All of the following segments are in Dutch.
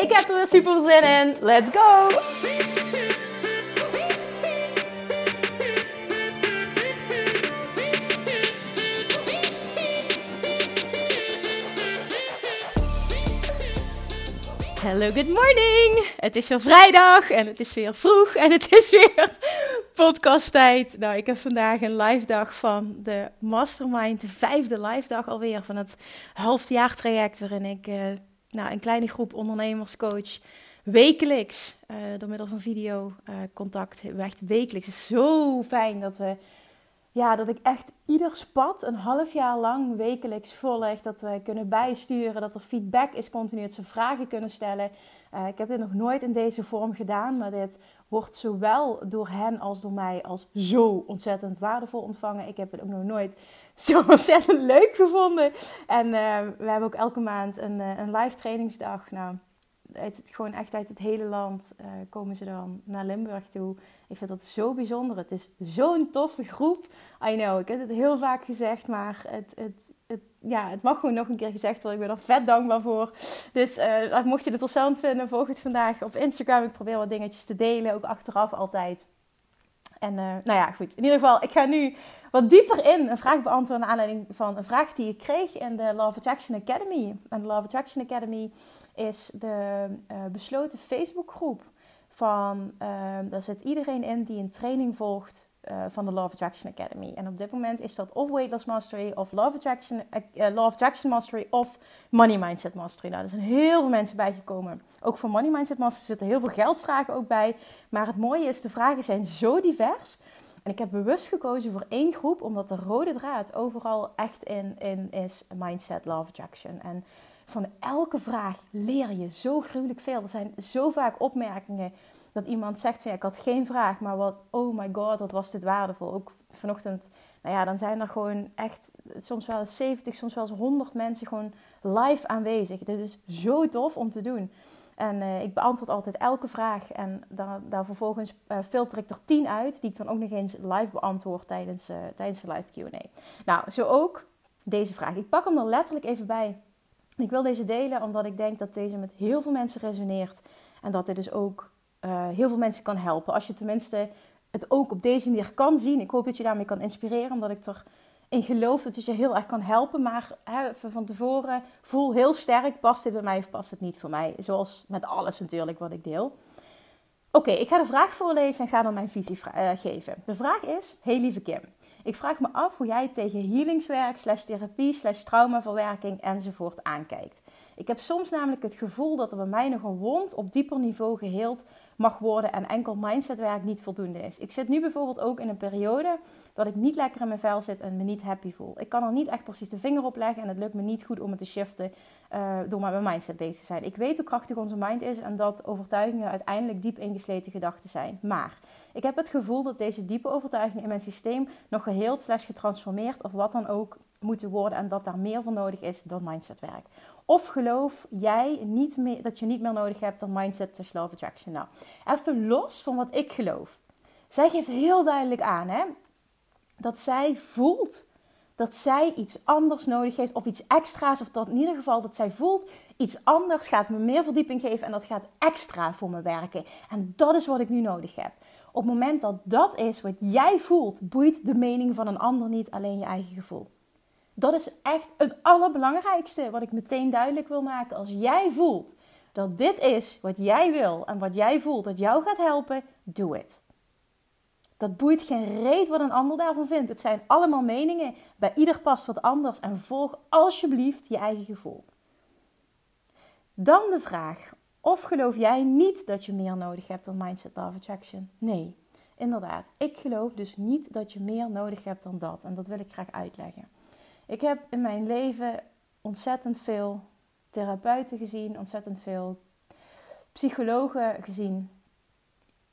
Ik heb er weer super zin in. Let's go! Hello, good morning! Het is weer vrijdag en het is weer vroeg en het is weer podcasttijd. Nou, ik heb vandaag een live dag van de Mastermind, de vijfde live dag alweer van het halfjaartraject waarin ik uh, nou, een kleine groep ondernemers coach wekelijks uh, door middel van video uh, contact. Echt wekelijks. Het is zo fijn dat we ja, dat ik echt ieder spat een half jaar lang wekelijks volg. Dat we kunnen bijsturen, dat er feedback is continu, dat ze vragen kunnen stellen. Uh, ik heb dit nog nooit in deze vorm gedaan, maar dit wordt zowel door hen als door mij als zo ontzettend waardevol ontvangen. Ik heb het ook nog nooit zo ontzettend leuk gevonden. En uh, we hebben ook elke maand een, uh, een live trainingsdag. Nou, uit het, gewoon echt uit het hele land uh, komen ze dan naar Limburg toe. Ik vind dat zo bijzonder. Het is zo'n toffe groep. I know, ik heb het heel vaak gezegd, maar het, het, het, ja, het mag gewoon nog een keer gezegd worden. Ik ben er vet dankbaar voor. Dus uh, mocht je het interessant vinden, volg het vandaag op Instagram. Ik probeer wat dingetjes te delen, ook achteraf altijd. En uh, nou ja, goed. In ieder geval, ik ga nu wat dieper in een vraag beantwoorden naar aanleiding van een vraag die ik kreeg in de Love Attraction Academy. En de Love Attraction Academy is de uh, besloten Facebookgroep van, uh, daar zit iedereen in die een training volgt uh, van de Love Attraction Academy. En op dit moment is dat of Weight Loss Mastery, of Love Attraction, uh, Love Attraction Mastery, of Money Mindset Mastery. Nou, er zijn heel veel mensen bijgekomen. Ook voor Money Mindset Mastery zitten heel veel geldvragen ook bij. Maar het mooie is, de vragen zijn zo divers. En ik heb bewust gekozen voor één groep, omdat de rode draad overal echt in, in is Mindset, Love Attraction. En van elke vraag leer je zo gruwelijk veel. Er zijn zo vaak opmerkingen dat iemand zegt van ja, ik had geen vraag, maar wat, oh my god, wat was dit waardevol. Ook vanochtend, nou ja, dan zijn er gewoon echt soms wel 70, soms wel eens 100 mensen gewoon live aanwezig. Dit is zo tof om te doen. En uh, ik beantwoord altijd elke vraag. En daar, daar vervolgens uh, filter ik er 10 uit, die ik dan ook nog eens live beantwoord tijdens, uh, tijdens de live QA. Nou, zo ook deze vraag. Ik pak hem er letterlijk even bij. Ik wil deze delen omdat ik denk dat deze met heel veel mensen resoneert. En dat dit dus ook uh, heel veel mensen kan helpen. Als je tenminste het ook op deze manier kan zien. Ik hoop dat je daarmee kan inspireren, omdat ik erin geloof dat het je heel erg kan helpen. Maar hè, van tevoren voel heel sterk, past dit bij mij of past het niet voor mij? Zoals met alles natuurlijk wat ik deel. Oké, ik ga de vraag voorlezen en ga dan mijn visie uh, geven. De vraag is, hey lieve Kim, ik vraag me af hoe jij tegen healingswerk, slash therapie, slash traumaverwerking enzovoort aankijkt. Ik heb soms namelijk het gevoel dat er bij mij nog een wond op dieper niveau geheeld mag worden en enkel mindsetwerk niet voldoende is. Ik zit nu bijvoorbeeld ook in een periode dat ik niet lekker in mijn vel zit en me niet happy voel. Ik kan er niet echt precies de vinger op leggen en het lukt me niet goed om het te shiften uh, door met mijn mindset bezig te zijn. Ik weet hoe krachtig onze mind is en dat overtuigingen uiteindelijk diep ingesleten gedachten zijn. Maar ik heb het gevoel dat deze diepe overtuigingen in mijn systeem nog geheeld slash getransformeerd of wat dan ook moeten worden en dat daar meer voor nodig is dan mindsetwerk. Of geloof jij niet meer, dat je niet meer nodig hebt dan mindset slash love attraction? Nou, even los van wat ik geloof. Zij geeft heel duidelijk aan hè, dat zij voelt dat zij iets anders nodig heeft of iets extra's. Of dat in ieder geval dat zij voelt iets anders gaat me meer verdieping geven en dat gaat extra voor me werken. En dat is wat ik nu nodig heb. Op het moment dat dat is wat jij voelt, boeit de mening van een ander niet, alleen je eigen gevoel. Dat is echt het allerbelangrijkste wat ik meteen duidelijk wil maken. Als jij voelt dat dit is wat jij wil en wat jij voelt dat jou gaat helpen, doe het. Dat boeit geen reet wat een ander daarvan vindt. Het zijn allemaal meningen. Bij ieder past wat anders. En volg alsjeblieft je eigen gevoel. Dan de vraag: of geloof jij niet dat je meer nodig hebt dan Mindset Love Attraction? Nee, inderdaad. Ik geloof dus niet dat je meer nodig hebt dan dat. En dat wil ik graag uitleggen. Ik heb in mijn leven ontzettend veel therapeuten gezien, ontzettend veel psychologen gezien.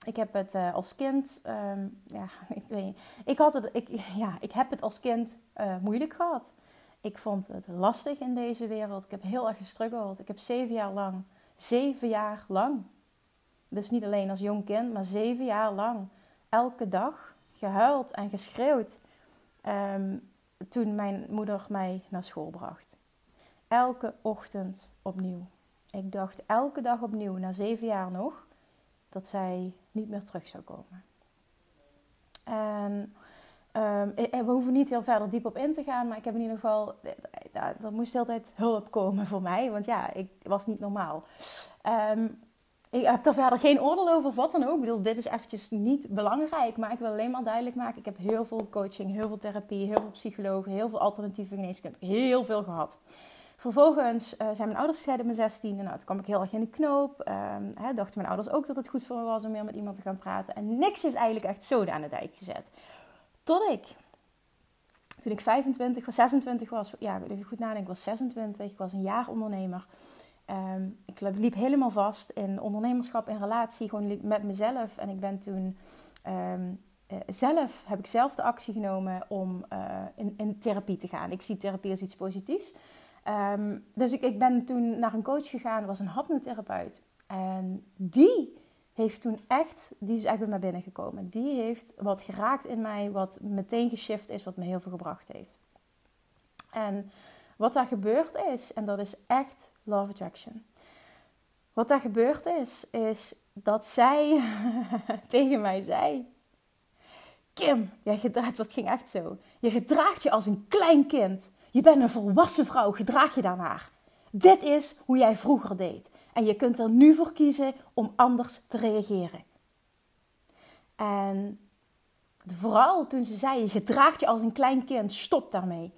Ik heb het uh, als kind, um, ja, ik weet niet. Ik, had het, ik, ja, ik heb het als kind uh, moeilijk gehad. Ik vond het lastig in deze wereld. Ik heb heel erg gestruggeld. Ik heb zeven jaar lang, zeven jaar lang, dus niet alleen als jong kind, maar zeven jaar lang, elke dag gehuild en geschreeuwd. Um, toen mijn moeder mij naar school bracht. Elke ochtend opnieuw. Ik dacht elke dag opnieuw, na zeven jaar nog, dat zij niet meer terug zou komen. En um, we hoeven niet heel verder diep op in te gaan, maar ik heb in ieder geval, er moest altijd hulp komen voor mij, want ja, ik was niet normaal. Um, ik heb er verder geen oordeel over, wat dan ook. Ik bedoel, dit is eventjes niet belangrijk. Maar ik wil alleen maar duidelijk maken. Ik heb heel veel coaching, heel veel therapie, heel veel psychologen, heel veel alternatieve geneeskunde. Heel veel gehad. Vervolgens uh, zijn mijn ouders gescheiden mijn 16. En nou, toen kwam ik heel erg in de knoop. Uh, dachten mijn ouders ook dat het goed voor me was om meer met iemand te gaan praten. En niks heeft eigenlijk echt zoden aan de dijk gezet. Tot ik, toen ik 25 was, 26 was, ja, even goed nadenken, ik was 26, ik was een jaar ondernemer. Um, ik liep helemaal vast in ondernemerschap, in relatie, gewoon met mezelf. En ik ben toen um, uh, zelf, heb ik zelf de actie genomen om uh, in, in, therapie te gaan. Ik zie therapie als iets positiefs. Um, dus ik, ik, ben toen naar een coach gegaan, was een hypnotherapeut. En die heeft toen echt, die is echt bij mij binnengekomen. Die heeft wat geraakt in mij, wat meteen geshift is, wat me heel veel gebracht heeft. En wat daar gebeurd is, en dat is echt love attraction. Wat daar gebeurd is, is dat zij tegen mij zei: Kim, jij gedraagt, dat ging echt zo. Je gedraagt je als een klein kind. Je bent een volwassen vrouw, gedraag je daarnaar. Dit is hoe jij vroeger deed. En je kunt er nu voor kiezen om anders te reageren. En vooral toen ze zei: Je gedraagt je als een klein kind, stop daarmee.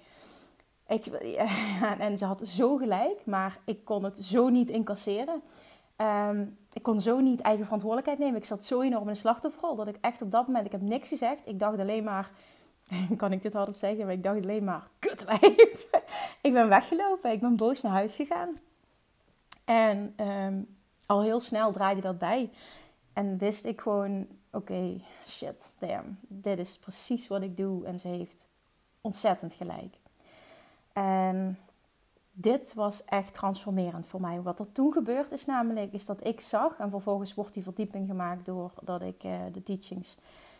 Ik, en ze had zo gelijk, maar ik kon het zo niet incasseren. Ehm, ik kon zo niet eigen verantwoordelijkheid nemen. Ik zat zo enorm in een slachtofferrol dat ik echt op dat moment, ik heb niks gezegd. Ik dacht alleen maar, kan ik dit hardop zeggen, maar ik dacht alleen maar, kutwijf. ik ben weggelopen, ik ben boos naar huis gegaan. En ehm, al heel snel draaide dat bij. En wist ik gewoon, oké, shit, damn, dit is precies wat ik doe. En ze heeft ontzettend gelijk. En dit was echt transformerend voor mij. Wat er toen gebeurd is namelijk, is dat ik zag... en vervolgens wordt die verdieping gemaakt doordat ik uh, de teachings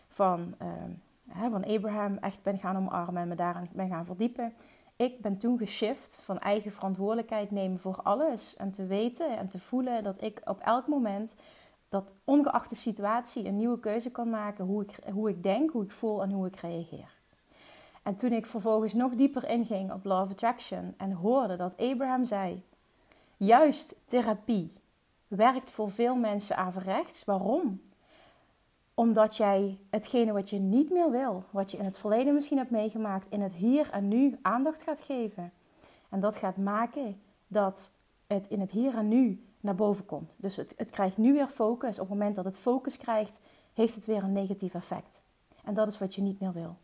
van, uh, van Abraham echt ben gaan omarmen... en me daarin ben gaan verdiepen. Ik ben toen geshift van eigen verantwoordelijkheid nemen voor alles. En te weten en te voelen dat ik op elk moment... dat ongeacht de situatie een nieuwe keuze kan maken... hoe ik, hoe ik denk, hoe ik voel en hoe ik reageer. En toen ik vervolgens nog dieper inging op Law of Attraction en hoorde dat Abraham zei: juist therapie werkt voor veel mensen averechts. Waarom? Omdat jij hetgene wat je niet meer wil, wat je in het verleden misschien hebt meegemaakt, in het hier en nu aandacht gaat geven. En dat gaat maken dat het in het hier en nu naar boven komt. Dus het, het krijgt nu weer focus. Op het moment dat het focus krijgt, heeft het weer een negatief effect. En dat is wat je niet meer wil.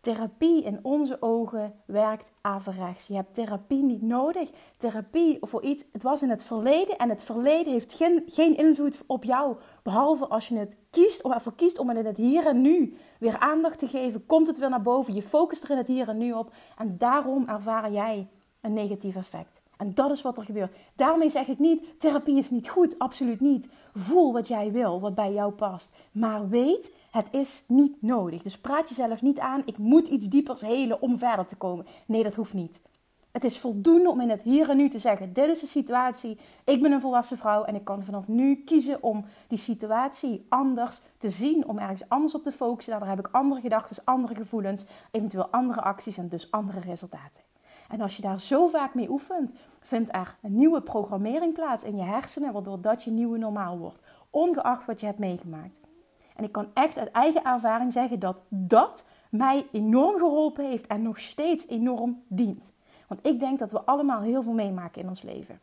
Therapie in onze ogen werkt averechts. Je hebt therapie niet nodig. Therapie voor iets, het was in het verleden en het verleden heeft geen, geen invloed op jou. Behalve als je het kiest, of ervoor kiest om het in het hier en nu weer aandacht te geven, komt het weer naar boven. Je focust er in het hier en nu op en daarom ervaar jij een negatief effect. En dat is wat er gebeurt. Daarmee zeg ik niet, therapie is niet goed, absoluut niet. Voel wat jij wil, wat bij jou past. Maar weet, het is niet nodig. Dus praat jezelf niet aan, ik moet iets diepers helen om verder te komen. Nee, dat hoeft niet. Het is voldoende om in het hier en nu te zeggen: dit is de situatie. Ik ben een volwassen vrouw en ik kan vanaf nu kiezen om die situatie anders te zien, om ergens anders op te focussen. Daar heb ik andere gedachten, andere gevoelens, eventueel andere acties en dus andere resultaten. En als je daar zo vaak mee oefent, vindt er een nieuwe programmering plaats in je hersenen, waardoor dat je nieuwe normaal wordt, ongeacht wat je hebt meegemaakt. En ik kan echt uit eigen ervaring zeggen dat dat mij enorm geholpen heeft en nog steeds enorm dient. Want ik denk dat we allemaal heel veel meemaken in ons leven.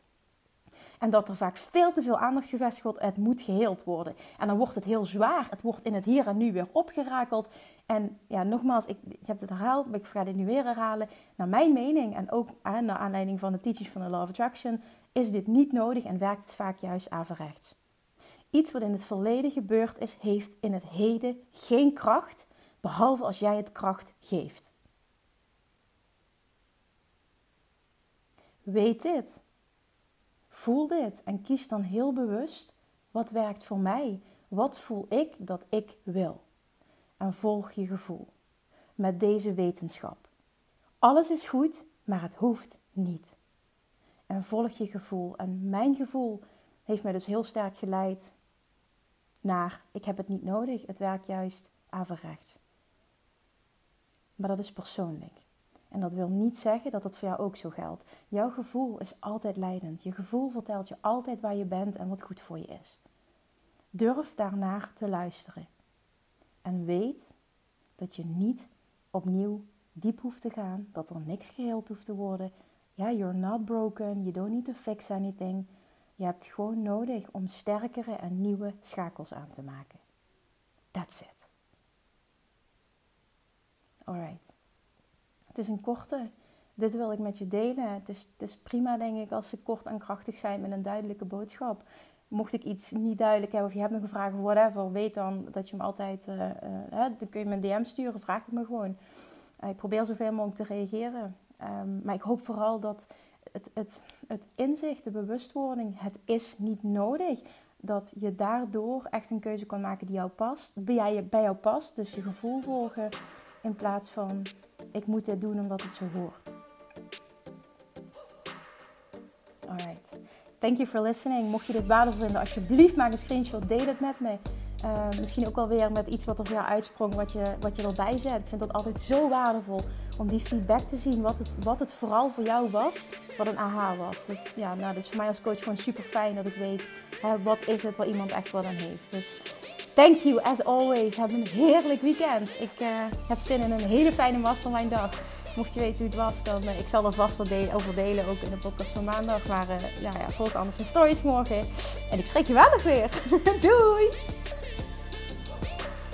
En dat er vaak veel te veel aandacht gevestigd wordt. Het moet geheeld worden. En dan wordt het heel zwaar. Het wordt in het hier en nu weer opgerakeld. En ja, nogmaals, ik, heb het herhaald, maar ik ga dit nu weer herhalen. Naar mijn mening, en ook naar aanleiding van de teachings van de Law of Attraction, is dit niet nodig en werkt het vaak juist averechts. Iets wat in het verleden gebeurd is, heeft in het heden geen kracht, behalve als jij het kracht geeft. Weet dit. Voel dit en kies dan heel bewust wat werkt voor mij. Wat voel ik dat ik wil? En volg je gevoel. Met deze wetenschap. Alles is goed, maar het hoeft niet. En volg je gevoel. En mijn gevoel heeft mij dus heel sterk geleid naar ik heb het niet nodig. Het werkt juist averechts. Maar dat is persoonlijk. En dat wil niet zeggen dat het voor jou ook zo geldt. Jouw gevoel is altijd leidend. Je gevoel vertelt je altijd waar je bent en wat goed voor je is. Durf daarnaar te luisteren. En weet dat je niet opnieuw diep hoeft te gaan, dat er niks geheeld hoeft te worden. Ja, you're not broken, you don't need to fix anything. Je hebt gewoon nodig om sterkere en nieuwe schakels aan te maken. That's it. Alright. Het is een korte. Dit wil ik met je delen. Het is, prima, denk ik, als ze kort en krachtig zijn met een duidelijke boodschap. Mocht ik iets niet duidelijk hebben of je hebt nog een vraag of whatever, weet dan dat je me altijd. Uh, dan kun je me een DM sturen, vraag ik me gewoon. Uh, ik probeer zoveel mogelijk te reageren. Um, maar ik hoop vooral dat het, het, het inzicht, de bewustwording, het is niet nodig. Dat je daardoor echt een keuze kan maken die jou past, bij, bij jou past. Dus je gevoel volgen in plaats van ik moet dit doen omdat het zo hoort. Alright. Thank you for listening. Mocht je dit waardevol vinden, alsjeblieft maak een screenshot. Deel het met me. Uh, misschien ook wel weer met iets wat er voor jou uitsprong, wat je, wat je erbij zet. Ik vind dat altijd zo waardevol om die feedback te zien, wat het, wat het vooral voor jou was, wat een aha was. Dat ja, nou, dat is voor mij als coach gewoon super fijn dat ik weet hè, wat is het waar iemand echt wat aan heeft. Dus thank you as always. Heb een heerlijk weekend. Ik uh, heb zin in een hele fijne mastermind dag. Mocht je weten hoe het was, dan uh, ik zal er vast wat delen, over delen, ook in de podcast van maandag. Maar ja, ja, volg anders mijn stories morgen. En ik spreek je wel nog weer. Doei!